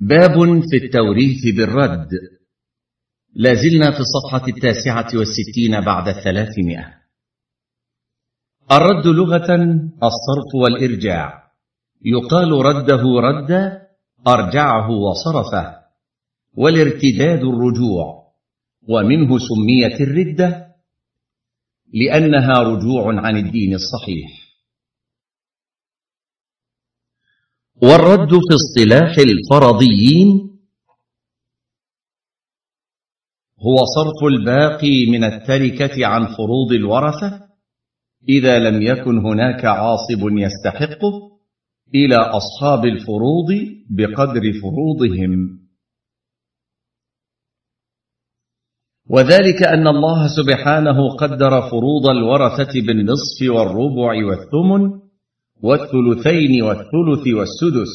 باب في التوريث بالرد. لازلنا في الصفحة التاسعة والستين بعد الثلاثمائة. الرد لغة الصرف والإرجاع. يقال رده ردا أرجعه وصرفه. والارتداد الرجوع. ومنه سميت الردة لأنها رجوع عن الدين الصحيح. والرد في اصطلاح الفرضيين هو صرف الباقي من التركة عن فروض الورثة إذا لم يكن هناك عاصب يستحقه إلى أصحاب الفروض بقدر فروضهم. وذلك أن الله سبحانه قدر فروض الورثة بالنصف والربع والثمن والثلثين والثلث والسدس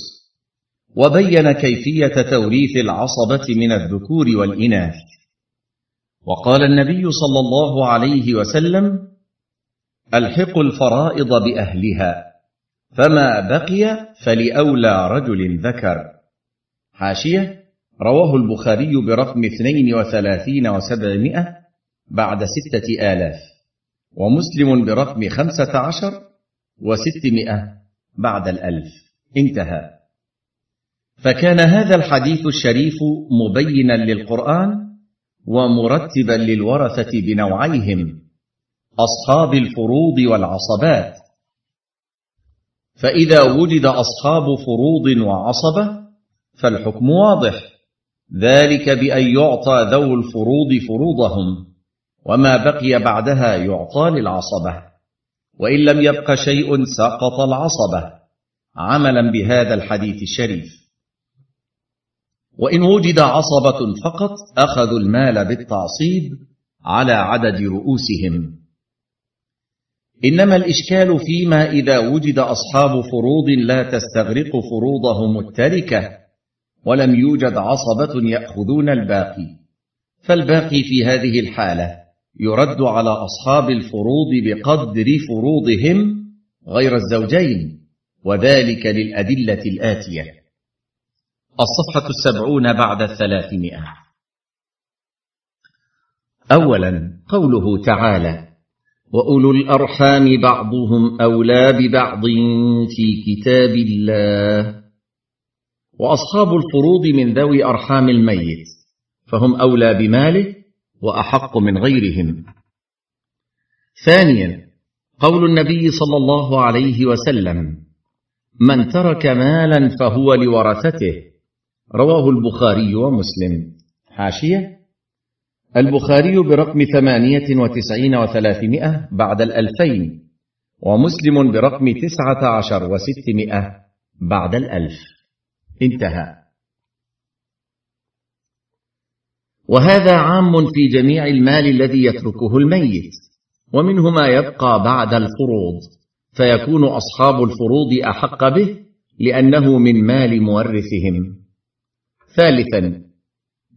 وبين كيفية توريث العصبة من الذكور والإناث. وقال النبي صلى الله عليه وسلم ألحقوا الفرائض بأهلها فما بقي فلأولى رجل ذكر. حاشية رواه البخاري برقم اثنين وثلاثين وسبعمائة بعد ستة آلاف ومسلم برقم خمسة عشر وستمائة بعد الألف. انتهى. فكان هذا الحديث الشريف مبينا للقرآن ومرتبا للورثة بنوعيهم أصحاب الفروض والعصبات. فإذا وجد أصحاب فروض وعصبة فالحكم واضح. ذلك بأن يعطى ذو الفروض فروضهم وما بقي بعدها يعطى للعصبة. وإن لم يبق شيء سقط العصبة. عملا بهذا الحديث الشريف. وإن وجد عصبة فقط أخذوا المال بالتعصيب على عدد رؤوسهم. إنما الإشكال فيما إذا وجد أصحاب فروض لا تستغرق فروضهم التركة ولم يوجد عصبة يأخذون الباقي. فالباقي في هذه الحالة. يرد على أصحاب الفروض بقدر فروضهم غير الزوجين وذلك للأدلة الآتية. الصفحة السبعون بعد الثلاثمائة. اولا قوله تعالى وأولو الأرحام بعضهم أولى ببعض في كتاب الله. وأصحاب الفروض من ذوي أرحام الميت فهم أولى بماله وأحق من غيرهم. ثانيا قول النبي صلى الله عليه وسلم من ترك مالا فهو لورثته. رواه البخاري ومسلم. حاشية البخاري برقم ثمانية وتسعين وثلاثمائة بعد الألفين ومسلم برقم تسعة عشر وستمائة بعد الألف. انتهى. وهذا عام في جميع المال الذي يتركه الميت ومنه ما يبقى بعد الفروض فيكون أصحاب الفروض أحق به لأنه من مال مورثهم. ثالثا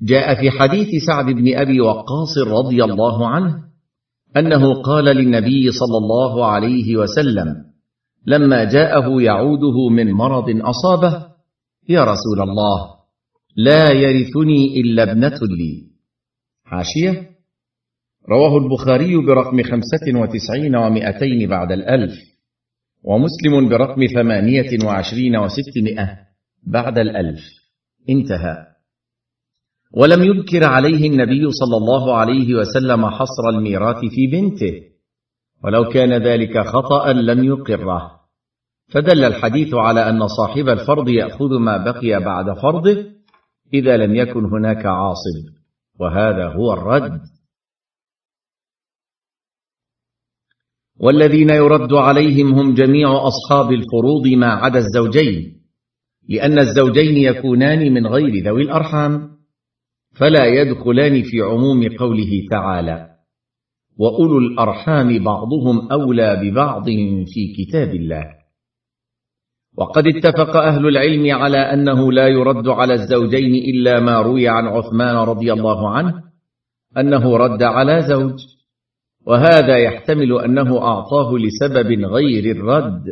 جاء في حديث سعد بن أبي وقاص رضي الله عنه أنه قال للنبي صلى الله عليه وسلم لما جاءه يعوده من مرض أصابه يا رسول الله لا يرثني إلا ابنة لي. حاشية؟ رواه البخاري برقم خمسة وتسعين ومائتين بعد الألف ومسلم برقم ثمانية وعشرين وستمائة بعد الألف. انتهى. ولم يذكر عليه النبي صلى الله عليه وسلم حصر الميراث في بنته. ولو كان ذلك خطأ لم يقره. فدل الحديث على أن صاحب الفرض يأخذ ما بقي بعد فرضه إذا لم يكن هناك عاصب وهذا هو الرد. والذين يرد عليهم هم جميع أصحاب الفروض ما عدا الزوجين لأن الزوجين يكونان من غير ذوي الأرحام فلا يدخلان في عموم قوله تعالى وأولو الأرحام بعضهم أولى ببعض في كتاب الله وقد اتفق أهل العلم على أنه لا يرد على الزوجين إلا ما روي عن عثمان رضي الله عنه أنه رد على زوج. وهذا يحتمل أنه أعطاه لسبب غير الرد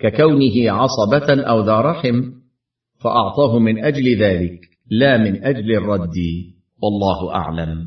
ككونه عصبة أو ذا رحم فأعطاه من أجل ذلك لا من أجل الرد والله أعلم.